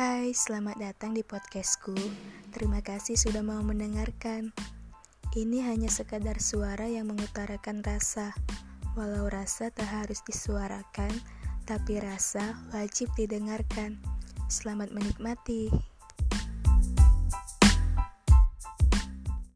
Hai, selamat datang di podcastku. Terima kasih sudah mau mendengarkan. Ini hanya sekadar suara yang mengutarakan rasa. Walau rasa tak harus disuarakan, tapi rasa wajib didengarkan. Selamat menikmati.